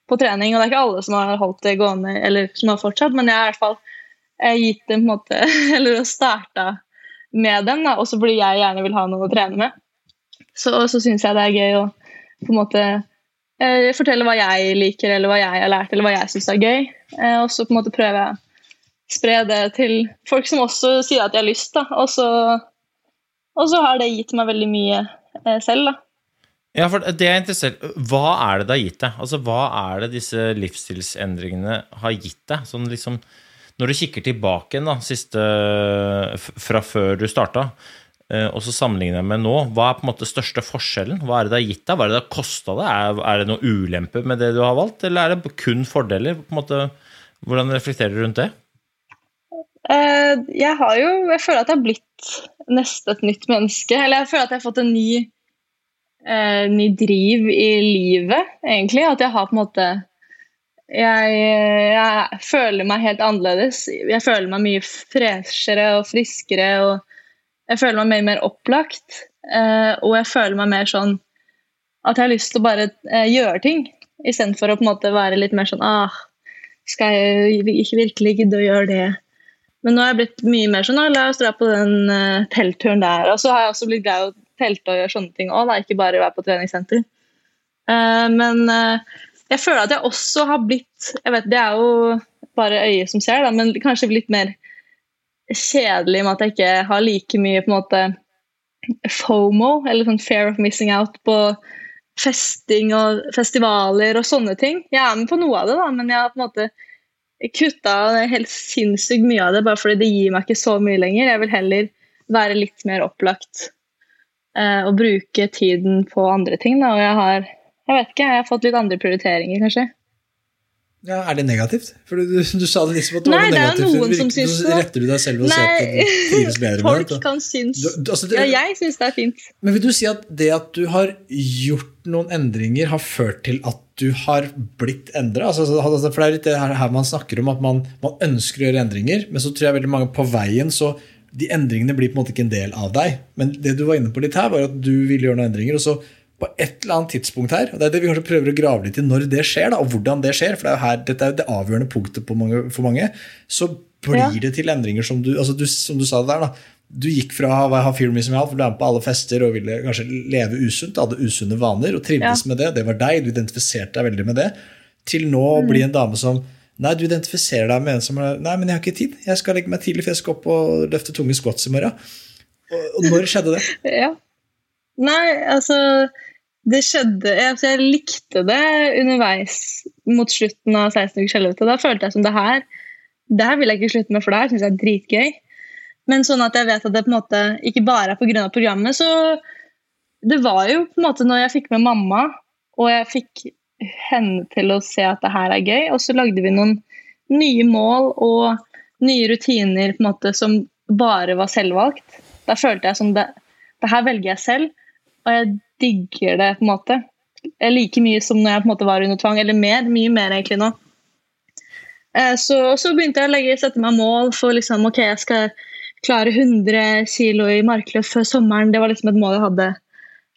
på trening. Og det er ikke alle som har holdt det gående, eller som har fortsatt, men jeg har i hvert fall eh, gitt dem på en måte Eller starta med dem, da, og så jeg gjerne vil ha noe å trene med. Så, så syns jeg det er gøy å på en måte eh, fortelle hva jeg liker, eller hva jeg har lært, eller hva jeg syns er gøy. Eh, og så på en måte prøver jeg å spre det til folk som også sier at de har lyst. da, og så, og så har det gitt meg veldig mye selv. da. Ja, for det er interessert. Hva er det det har gitt deg? Altså, Hva er det disse livsstilsendringene har gitt deg? Sånn liksom, Når du kikker tilbake da, siste, fra før du starta, eh, og så sammenligner jeg med nå, hva er på en måte største forskjellen? Hva er det det har gitt deg? Hva er det det har kosta deg? Er, er det noen ulemper med det du har valgt, eller er det kun fordeler? På en måte, hvordan reflekterer du rundt det? Eh, jeg har jo Jeg føler at jeg har blitt nesten et nytt menneske. Eller jeg føler at jeg har fått en ny, eh, ny driv i livet, egentlig. At jeg har på en måte jeg, jeg føler meg helt annerledes. Jeg føler meg mye freshere og friskere. og Jeg føler meg mye mer opplagt. eh, og jeg føler meg mer sånn at jeg har lyst til å bare eh, gjøre ting, istedenfor å på en måte være litt mer sånn ah, Skal jeg ikke virkelig gidde å gjøre det? Men nå har jeg blitt mye mer sånn la oss dra på den uh, teltturen der. Og så har jeg også blitt glad i å telte og gjøre sånne ting òg, ikke bare være på treningssenter. Uh, men uh, jeg føler at jeg også har blitt jeg vet, Det er jo bare øyet som ser, da, men kanskje litt mer kjedelig med at jeg ikke har like mye på en måte FOMO, eller sånn fear of missing out, på festing og festivaler og sånne ting. Jeg er med på noe av det, da, men jeg har på en måte kutta helt sinnssykt mye av det, bare fordi det gir meg ikke så mye lenger. Jeg vil heller være litt mer opplagt eh, og bruke tiden på andre ting. Da. Og jeg har jeg vet ikke, jeg har fått litt andre prioriteringer, kanskje. Ja, Er det negativt? For du, du, sa det liksom at det Nei, var det er noen som syns Så det. retter du deg selv og sier at du trives bedre folk det. kan synes Du- du- altså, det- Ja, jeg syns det er fint. Men vil du si at det at du har gjort noen endringer, har ført til at du har blitt endra? Altså, for det er litt det her, man snakker om, at man, man ønsker å gjøre endringer, men så tror jeg veldig mange på veien så de endringene blir på en måte ikke en del av deg. Men det du var inne på litt her, var at du ville gjøre noen endringer. og så på et eller annet tidspunkt her, og det er det vi kanskje prøver å grave litt i når det skjer, da, og hvordan det skjer, for det er jo her, dette er jo det avgjørende punktet på mange, for mange, så blir Ja. det til endringer som du, altså du, som du sa der, da. Du gikk fra å ha, fear me som jeg hadde, for du er med på alle fester og ville kanskje leve usunt, hadde usunne vaner og trivdes Ja. med det, det var deg, du identifiserte deg veldig med det, til nå å bli en dame som Nei, du identifiserer deg med en som Nei, men jeg har ikke tid. Jeg skal legge meg tidlig, for jeg skal opp og løfte tunge squats i morgen. Og, når skjedde det? Ja. Nei, altså Det skjedde altså, jeg likte det underveis mot slutten av 16 ukers helvete. Da følte jeg som det her Det her vil jeg ikke slutte med, for det her syns jeg er dritgøy. Men sånn at jeg vet at det på en måte ikke bare er pga. programmet, så Det var jo på en måte når jeg fikk med mamma, og jeg fikk henne til å se at det her er gøy, og så lagde vi noen nye mål og nye rutiner på en måte som bare var selvvalgt. Da følte jeg som det, det her velger jeg selv, og jeg digger det på en måte. Like mye som når jeg på en måte var under tvang, eller mer. Mye mer egentlig nå. Eh, Så, så begynte jeg å legge, sette meg mål for liksom, ok, jeg skal klare 100 kilo i markløft før sommeren. Det var liksom et mål jeg hadde.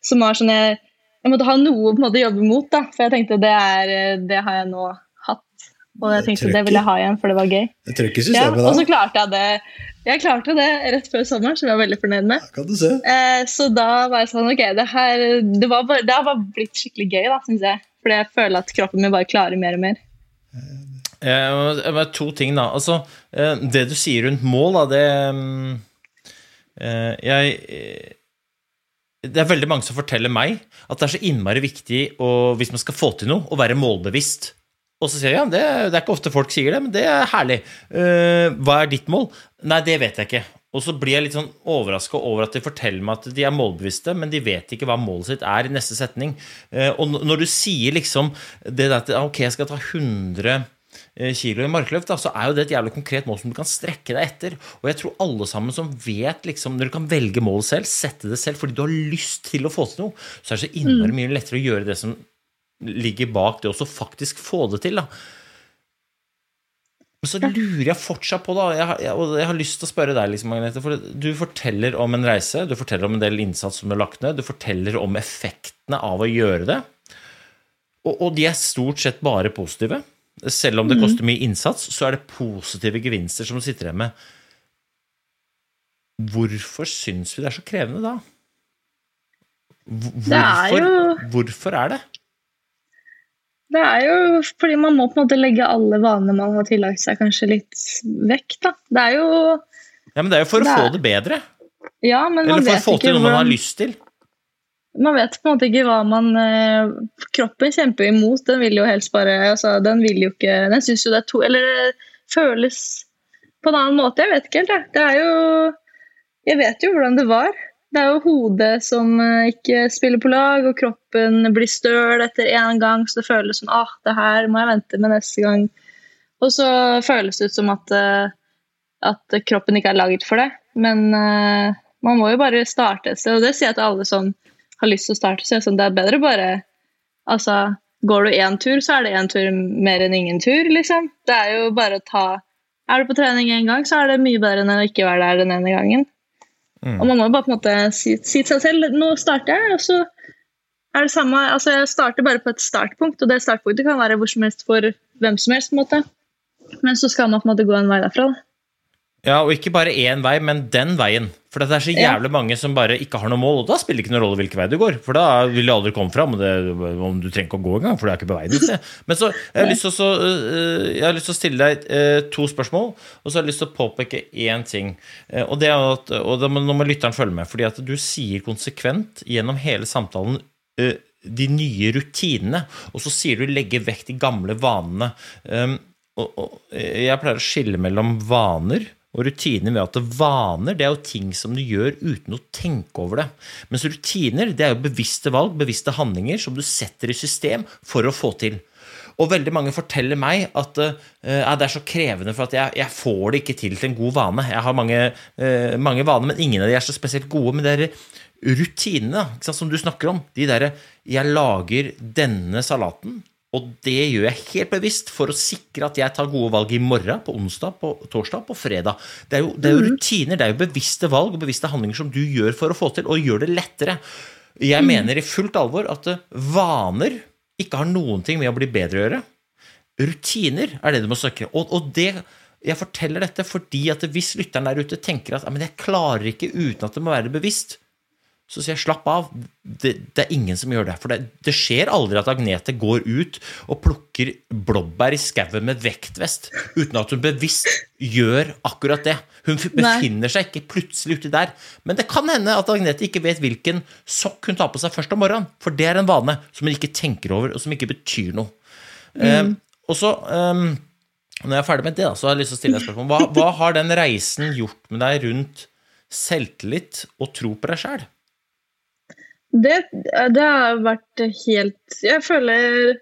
Som var sånn jeg, jeg måtte ha noe på en å jobbe mot, da. For jeg tenkte det, er, eh, det har jeg nå hatt. Og jeg tenkte det ville jeg ha igjen, for det var gøy. Det trøkker Ja, systemet og så klarte jeg det. Jeg klarte det rett før sommeren, som jeg var veldig fornøyd med. Kan du se. Eh, så da var jeg sånn Ok, det her det, var bare, det har bare blitt skikkelig gøy, da, syns jeg. Fordi jeg føler at kroppen min bare klarer mer og mer. Eh, to ting, da. Altså, eh, det du sier rundt mål, da, det mm, eh, Jeg eh, Det er veldig mange som forteller meg at det er så innmari viktig å, hvis man skal få til noe, å være målbevisst. Og så sier jeg ja, det, det er ikke ofte folk sier det, men det er herlig. Eh, hva er ditt mål? Nei, det vet jeg ikke. Og så blir jeg litt sånn overraska over at de forteller meg at de er målbevisste, men de vet ikke hva målet sitt er i neste setning. Eh, og når du sier liksom det der at ok, jeg skal ta 100 eh, kilo i markløft, da, så er jo det et jævlig konkret mål som du kan strekke deg etter. Og jeg tror alle sammen som vet liksom, Når du kan velge målet selv, sette det selv fordi du har lyst til å få til noe, så er det så innmari mye lettere å gjøre det som ligger bak det, og så faktisk få det til. da. Men så lurer jeg fortsatt på, da, jeg jeg, og jeg har lyst til å spørre deg, liksom, Agnete, for du forteller om en reise, du forteller om en del innsats som du har lagt ned, du forteller om effektene av å gjøre det, og, og de er stort sett bare positive. Selv om det koster mye innsats, så er det positive gevinster som sitter igjen med. Hvorfor syns vi det er så krevende da? Hvorfor Det er jo- hvorfor er det? Det er jo fordi man må på en måte legge alle vanene man har tillagt seg, kanskje litt vekk, da. Det er jo Ja, men Det er jo for å få det bedre. Ja, men Eller man for å få til noe man har lyst til. Man vet på en måte ikke hva man eh, Kroppen kjemper imot. Den vil jo helst bare altså, Den vil jo ikke Den syns jo det er to Eller det føles på en annen måte. Jeg vet ikke helt, jeg. Det er jo Jeg vet jo hvordan det var. Det er jo hodet som eh, ikke spiller på lag, og kroppen blir støl etter én gang, så det føles som ah, det her må jeg vente med neste gang. Og så føles det ut som at, eh, at kroppen ikke er laget for det. Men man må jo bare starte et sted, og det sier jeg til alle som har lyst til å starte. Så sånn, det er bedre bare Altså, går du én tur, så er det én tur mer enn ingen tur, liksom. Det er jo bare å ta Er du på trening én gang, så er det mye bedre enn å ikke være der den ene gangen. Mm. Og man må bare på en måte si, si til seg selv nå starter jeg, og så er det samme altså Jeg starter bare på et startpunkt, og det startpunktet kan være hvor som helst for hvem som helst. på en måte. Men så skal man på en måte gå en vei derfra. da. Ja, og ikke bare én vei, men den veien. For det er så jævlig mange som bare ikke har noe mål, og da spiller det ikke noen rolle hvilken vei du går. For da vil du aldri komme fram, det, om du trenger ikke å gå engang, for du er ikke på vei dit. Men så jeg har, lyst til å, øh, jeg har lyst til å stille deg øh, to spørsmål, og så har jeg lyst til å påpeke én ting. Eh, og det er at, og da må, nå må lytteren følge med, fordi at du sier konsekvent gjennom hele samtalen øh, de nye rutinene, og så sier du 'legge vekk de gamle vanene'. Og, og, jeg pleier å skille mellom vaner og rutiner ved at vaner det er jo ting som du gjør uten å tenke over det. Mens rutiner det er jo bevisste valg, bevisste handlinger som du setter i system for å få til. Og veldig mange forteller meg at uh, det er så krevende for at jeg, jeg, får det ikke til til en god vane. Jeg har mange, uh, mange vaner, men ingen av de er så spesielt gode. Men det er rutinene som du snakker om, de derre 'jeg lager denne salaten', og det gjør jeg helt bevisst for å sikre at jeg tar gode valg i morgen, på onsdag, på torsdag, på fredag. Det er, jo, det er jo, mhm. rutiner, det er jo bevisste valg og bevisste handlinger som du gjør for å få til, og gjør det lettere. Jeg mm. mener i fullt alvor at eh, vaner ikke har noen ting med å bli bedre å gjøre. Rutiner er det du må søke. Og, og det, jeg forteller dette fordi at hvis lytteren der ute tenker at jeg klarer ikke uten at det må være bevisst, så sier jeg slapp av, det, det, er ingen som gjør det. For det, det, skjer aldri at Agnete går ut og plukker blåbær i skauen med vektvest uten at hun bevisst gjør akkurat det. Hun befinner Nei. seg ikke plutselig uti der. Men det kan hende at Agnete ikke vet hvilken sokk hun tar på seg først om morgenen. For det er en vane som hun ikke tenker over, og som ikke betyr noe. Mm. Um, og så, um, når jeg er ferdig med det, da, så har jeg lyst til å stille deg spørsmål. Hva, hva har den reisen gjort med deg rundt selvtillit og tro på deg sjæl? Det, det, har vært helt Jeg føler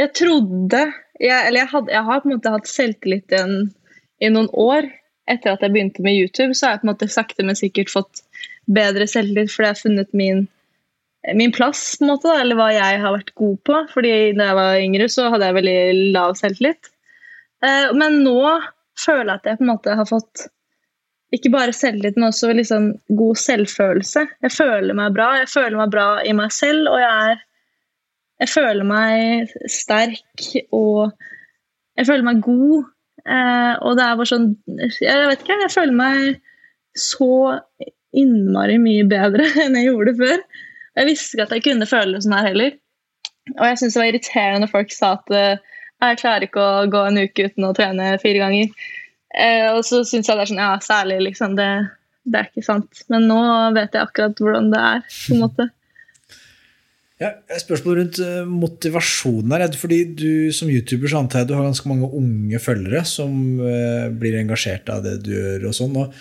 Jeg trodde jeg, Eller jeg, had, jeg, har på en måte hatt selvtillit i, i noen år. Etter at jeg begynte med YouTube, så har jeg på en måte sakte, men sikkert fått bedre selvtillit fordi jeg har funnet min, min plass, på en måte, eller hva jeg har vært god på. Fordi da jeg var yngre, så hadde jeg veldig lav selvtillit. Eh, men nå føler jeg at jeg på en måte har fått ikke bare selvtillit, men også liksom god selvfølelse. Jeg føler meg bra. Jeg føler meg bra i meg selv, og jeg er Jeg føler meg sterk, og jeg føler meg god. Eh, og det er bare sånn Jeg vet ikke, jeg føler meg så innmari mye bedre enn jeg gjorde før. Jeg visste ikke at jeg kunne føle det sånn her heller. Og jeg syntes det var irriterende når folk sa at eh, jeg klarer ikke å gå en uke uten å trene fire ganger. Eh, og så syns jeg det er sånn Ja, særlig, liksom. Det, det, er ikke sant. Men nå vet jeg akkurat hvordan det er, på en måte. Ja, spørsmål rundt uh, motivasjonen her. Fordi du som YouTuber så antar jeg du har ganske mange unge følgere som eh, blir engasjert av det du gjør. og sånn. Og,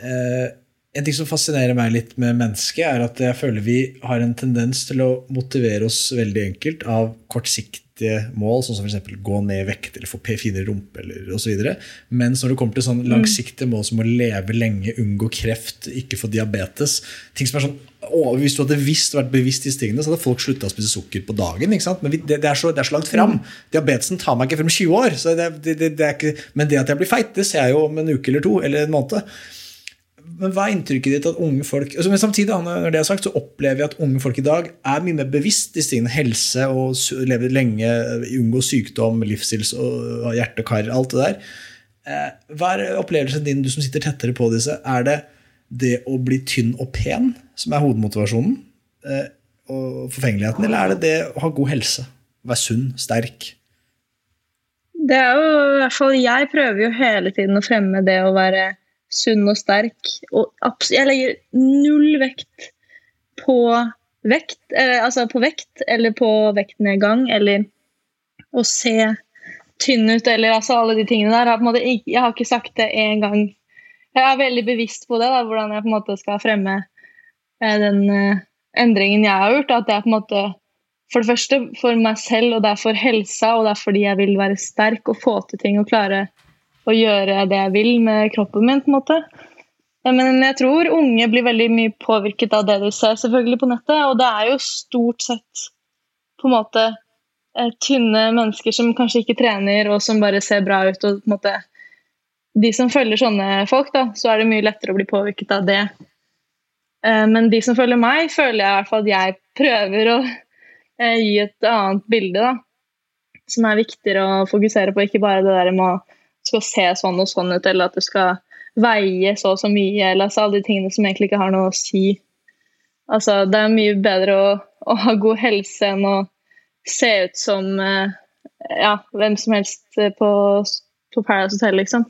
uh, en ting som fascinerer meg litt med mennesket, er at jeg føler vi har en tendens til å motivere oss veldig enkelt av kortsiktige mål, sånn som f.eks. gå ned i vekt eller få finere rumpe eller osv. Mens når det kommer til sånn langsiktige mål som å leve lenge, unngå kreft, ikke få diabetes ting som er sånn, å, Hvis du hadde visst, vært bevisst disse tingene, så hadde folk slutta å spise sukker på dagen. Men vi, det, det, er så, det, er så, langt fram. Mm. Diabetesen tar meg ikke frem 20 år. Det, det, ikke, men det at jeg blir feit, det ser jeg jo om en uke eller to eller en måned men hva er inntrykket ditt at unge folk altså, Men samtidig når det er sagt, så opplever jeg at unge folk i dag er mye mer bevisst disse tingene. Helse og leve lenge, unngå sykdom, livsstils og hjerte og kar. Alt det der. Eh, hva er opplevelsen din, du som sitter tettere på disse? Er det det å bli tynn og pen som er hovedmotivasjonen? Eh, og forfengeligheten, eller er det det å ha god helse? Være sunn, sterk? Det er jo i hvert fall Jeg prøver jo hele tiden å fremme det å være sunn og sterk. Og jeg legger null vekt på vekt, eh, altså på vekt eller på vektnedgang, eller å se tynn ut, eller altså alle de tingene der. Jeg har, måte, jeg har ikke sagt det én gang. Jeg er veldig bevisst på det, da, hvordan jeg på en måte skal fremme eh, den eh, endringen jeg har gjort. At er på en måte for det første for meg selv, og det er for helsa, og det er fordi jeg vil være sterk og få til ting og klare å gjøre det jeg vil med kroppen min. på en måte. Men jeg tror unge blir veldig mye påvirket av det de ser selvfølgelig på nettet, og det er jo stort sett på en måte eh, tynne mennesker som kanskje ikke trener, og som bare ser bra ut. og på en måte De som følger sånne folk, da, så er det mye lettere å bli påvirket av det. Eh, Men de som følger meg, føler jeg i hvert fall at jeg prøver å eh, gi et annet bilde, da. Som er viktigere å fokusere på, ikke bare det der med å skal se sånn og sånn ut, eller at du skal veie så og så mye, eller altså alle de tingene som egentlig ikke har noe å si. Altså, det er mye bedre å, å ha god helse enn å se ut som eh, ja, hvem som helst eh, på, på Paradise Hotel, liksom.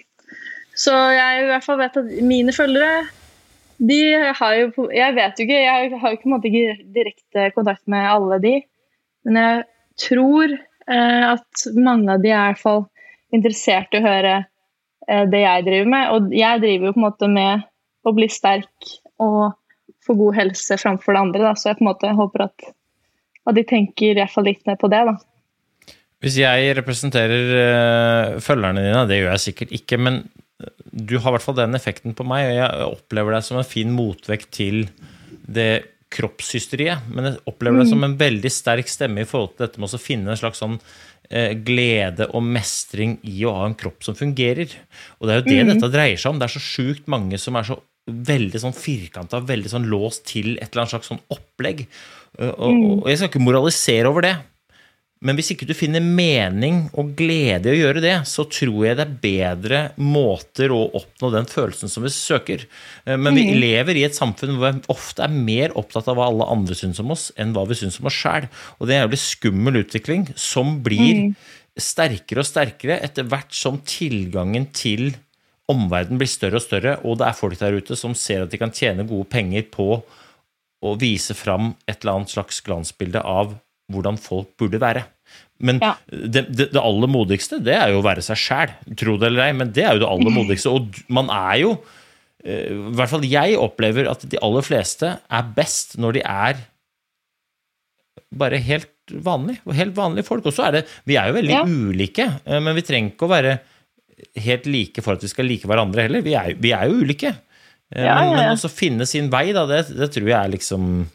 Så jeg i hvert fall vet at mine følgere de har jo Jeg vet jo ikke, jeg har jo på måte ikke direkte kontakt med alle de, men jeg tror eh, at mange av de er i hvert fall interessert i å høre eh, det jeg driver med. Og jeg driver jo på en måte med å bli sterk og få god helse framfor det andre, da. så jeg på en måte håper at, at de tenker i hvert fall litt mer på det. da. Hvis jeg representerer eh, følgerne dine, det gjør jeg sikkert ikke, men du har i hvert fall den effekten på meg, og jeg opplever deg som en fin motvekt til det kroppshysteriet. Men jeg opplever deg som en veldig sterk stemme i forhold til dette med å finne en slags sånn glede og mestring i å ha en kropp som fungerer. Og det er jo det dette dreier seg om. Det er så sjukt mange som er så veldig sånn firkanta, veldig sånn låst til et eller annet slags sånn opplegg. Og, og, og jeg skal ikke moralisere over det. Men hvis ikke du finner mening og glede i å gjøre det, så tror jeg det er bedre måter å oppnå den følelsen som vi søker. Eh, Men vi lever i et samfunn hvor vi ofte er mer opptatt av hva alle andre syns om oss, enn hva vi syns om oss sjæl. Og det er en jævlig skummel utvikling som blir sterkere og sterkere etter hvert som tilgangen til omverdenen blir større og større, og det er folk der ute som ser at de kan tjene gode penger på å vise fram et eller annet slags glansbilde av hvordan folk burde være. Men Ja. det, det, det aller modigste, det er jo å være seg sjæl, tro det eller ei, men det er jo det aller modigste. Og man er jo eh, I hvert fall jeg opplever at de aller fleste er best når de er bare helt vanlige, helt vanlige folk. Og så er det Vi er jo veldig Ja. ulike, eh, men vi trenger ikke å være helt like for at vi skal like hverandre heller. Vi er, vi er jo ulike. Eh, Ja, men, men også finne sin vei, da, det, det tror jeg er liksom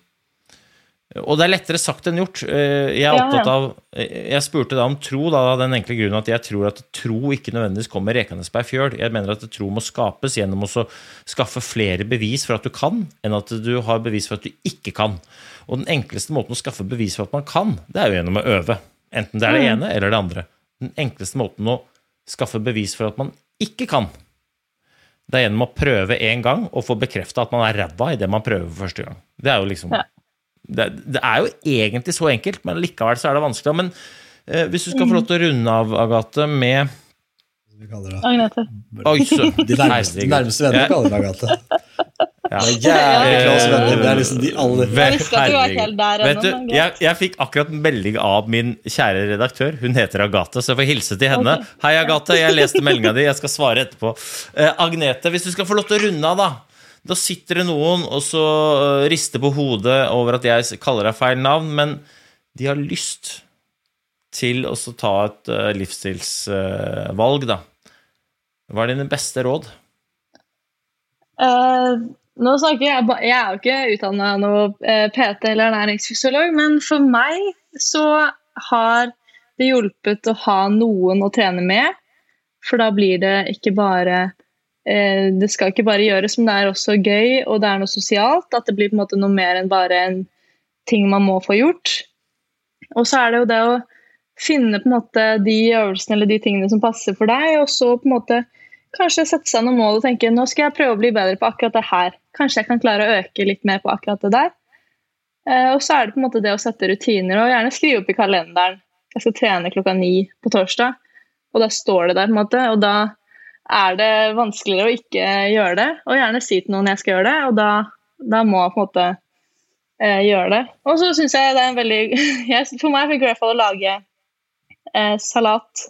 Og det er lettere sagt enn gjort. Eh, Jeg er opptatt av Jeg spurte da om tro, da, av den enkle grunnen at jeg tror at tro ikke nødvendigvis kommer rekende på ei fjøl. Jeg mener at tro må skapes gjennom å skaffe flere bevis for at du kan, enn at du har bevis for at du ikke kan. Og den enkleste måten å skaffe bevis for at man kan, det er jo gjennom å øve. Enten det er det ene eller det andre. Den enkleste måten å skaffe bevis for at man ikke kan, det er gjennom å prøve en gang og få bekrefta at man er ræva i det man prøver for første gang. Det er jo liksom Ja. Det, det er jo egentlig så enkelt, men likevel så er det vanskelig. Men eh, hvis du skal få lov til å runde av, Agathe, med Vi kaller det. Agnete. Oi, De nærmeste, nærmeste vennene kaller det Agathe. ja. Det er jævlig close venner. Det er liksom de aller Jeg visste at du var helt der ennå, du, men greit. jeg, jeg fikk akkurat en melding av min kjære redaktør. Hun heter Agathe, så jeg får hilse til henne. Okay. Hei, Agathe, jeg leste meldinga di. Jeg skal svare etterpå. Eh, Agnete, hvis du skal få lov til å runde av, da. Da sitter det noen og så eh, rister på hodet over at jeg kaller deg feil navn, men de har lyst til å ta et eh, livsstilsvalg, da. Hva er dine beste råd? Uh, nå snakker jeg Jeg er jo ikke utdanna noe PT eller ernæringsfysiolog, men for meg så har det hjulpet å ha noen å trene med. For da blir det ikke bare Det skal ikke bare gjøres, men det er også gøy, og det er noe sosialt. At det blir på en måte noe mer enn bare en ting man må få gjort. Og så er det jo det å finne på en måte de øvelsene eller de tingene som passer for deg, og så på en måte kanskje sette seg noen mål og tenke nå skal jeg prøve å bli bedre på akkurat det her. Kanskje jeg kan klare å øke litt mer på akkurat det der. Eh, og så er det på en måte det å sette rutiner, og gjerne skrive opp i kalenderen. Jeg skal trene klokka ni på torsdag, og da står det der. på en måte, Og da er det vanskeligere å ikke gjøre det, og gjerne si til noen jeg skal gjøre det, og da, da må jeg på en måte eh, gjøre det. Og så syns jeg det er en veldig jeg, For meg funker det i hvert fall å lage eh, salat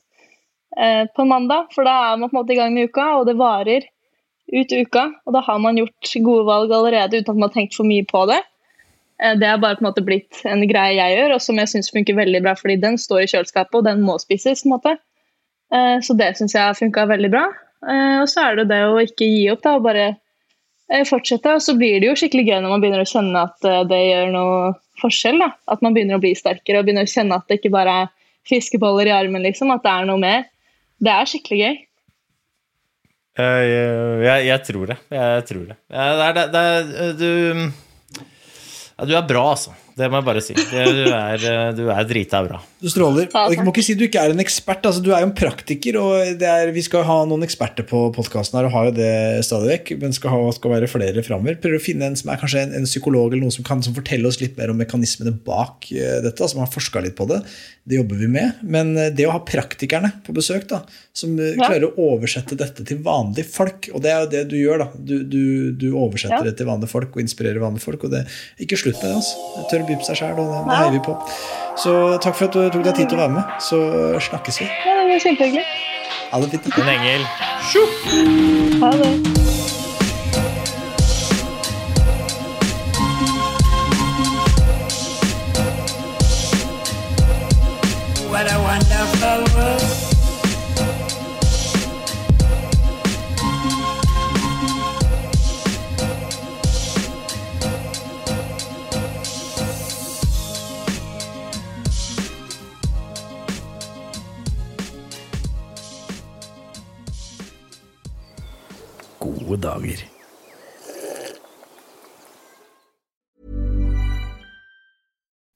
eh, på mandag, for da er man på en måte i gang med uka, og det varer ut uka. Og da har man gjort gode valg allerede uten at man har tenkt for mye på det. Eh, det er bare på en måte blitt en greie jeg gjør, og som jeg syns funker veldig bra, fordi den står i kjøleskapet, og den må spises. på en måte. Eh, så det syns jeg har funka veldig bra. Eh, og så er det det å ikke gi opp, da, og bare fortsette. Og så blir det jo skikkelig gøy når man begynner å kjenne at det gjør noe forskjell. da. At man begynner å bli sterkere og begynner å kjenne at det ikke bare er fiskeboller i armen, liksom, at det er noe mer. Det er skikkelig gøy. Jeg, jeg, jeg tror det. Jeg tror det. det, er, det er, du ja, du er bra, altså. Det må jeg bare si. Du er, du er drita bra. Du stråler. Jeg må ikke si du ikke er en ekspert. Altså, du er jo en praktiker, og er, vi skal ha noen eksperter på podkasten her, og har jo det stadig vekk, men skal, ha, skal være flere framover. Prøver å finne en som er kanskje en, en psykolog eller noen som kan som fortelle oss litt mer om mekanismene bak uh, dette, som har forska litt på det. Det jobber vi med. Men uh, det å ha praktikerne på besøk, da, som uh, ja. klarer å oversette dette til vanlige folk, og det er jo det du gjør, da. Du, du, du oversetter ja. det til vanlige folk og inspirerer vanlige folk, og det er ikke slutt med det. altså. Tør å by på seg sjæl, og det, det heier vi på. Så takk for at du tok deg tid til å være med. Så snakkes vi. Ja, det var kjempehyggelig. Ha det fint. En engel. Ha det.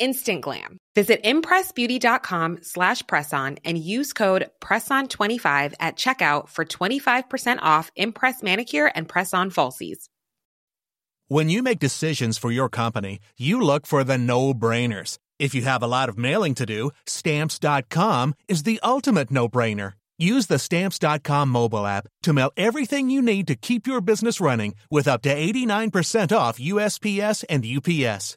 instant glam. Visit impressbeauty.com slash presson and use code PRESSON25 at checkout for 25% off Impress Manicure and Press-On Falsies. When you make decisions for your company, you look for the no-brainers. If you have a lot of mailing to do, stamps.com is the ultimate no-brainer. Use the stamps.com mobile app to mail everything you need to keep your business running with up to 89% off USPS and UPS.